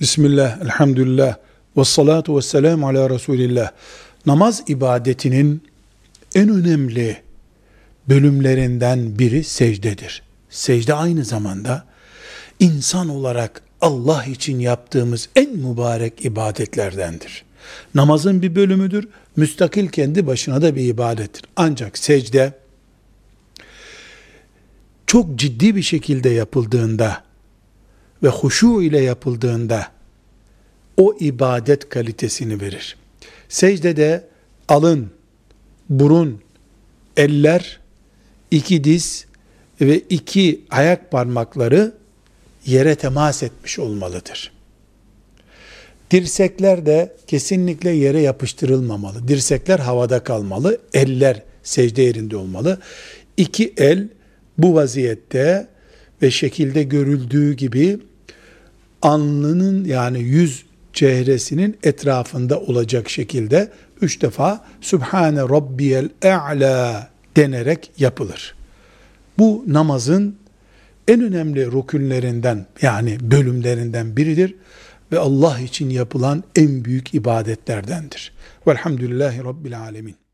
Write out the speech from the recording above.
Bismillah, elhamdülillah, ve salatu ve selamu ala Resulillah. Namaz ibadetinin en önemli bölümlerinden biri secdedir. Secde aynı zamanda insan olarak Allah için yaptığımız en mübarek ibadetlerdendir. Namazın bir bölümüdür, müstakil kendi başına da bir ibadettir. Ancak secde çok ciddi bir şekilde yapıldığında ve huşu ile yapıldığında o ibadet kalitesini verir. Secdede alın, burun, eller, iki diz ve iki ayak parmakları yere temas etmiş olmalıdır. Dirsekler de kesinlikle yere yapıştırılmamalı. Dirsekler havada kalmalı, eller secde yerinde olmalı. İki el bu vaziyette ve şekilde görüldüğü gibi alnının yani yüz çehresinin etrafında olacak şekilde üç defa Sübhane Rabbiyel E'la denerek yapılır. Bu namazın en önemli rükünlerinden yani bölümlerinden biridir ve Allah için yapılan en büyük ibadetlerdendir. Velhamdülillahi Rabbil Alemin.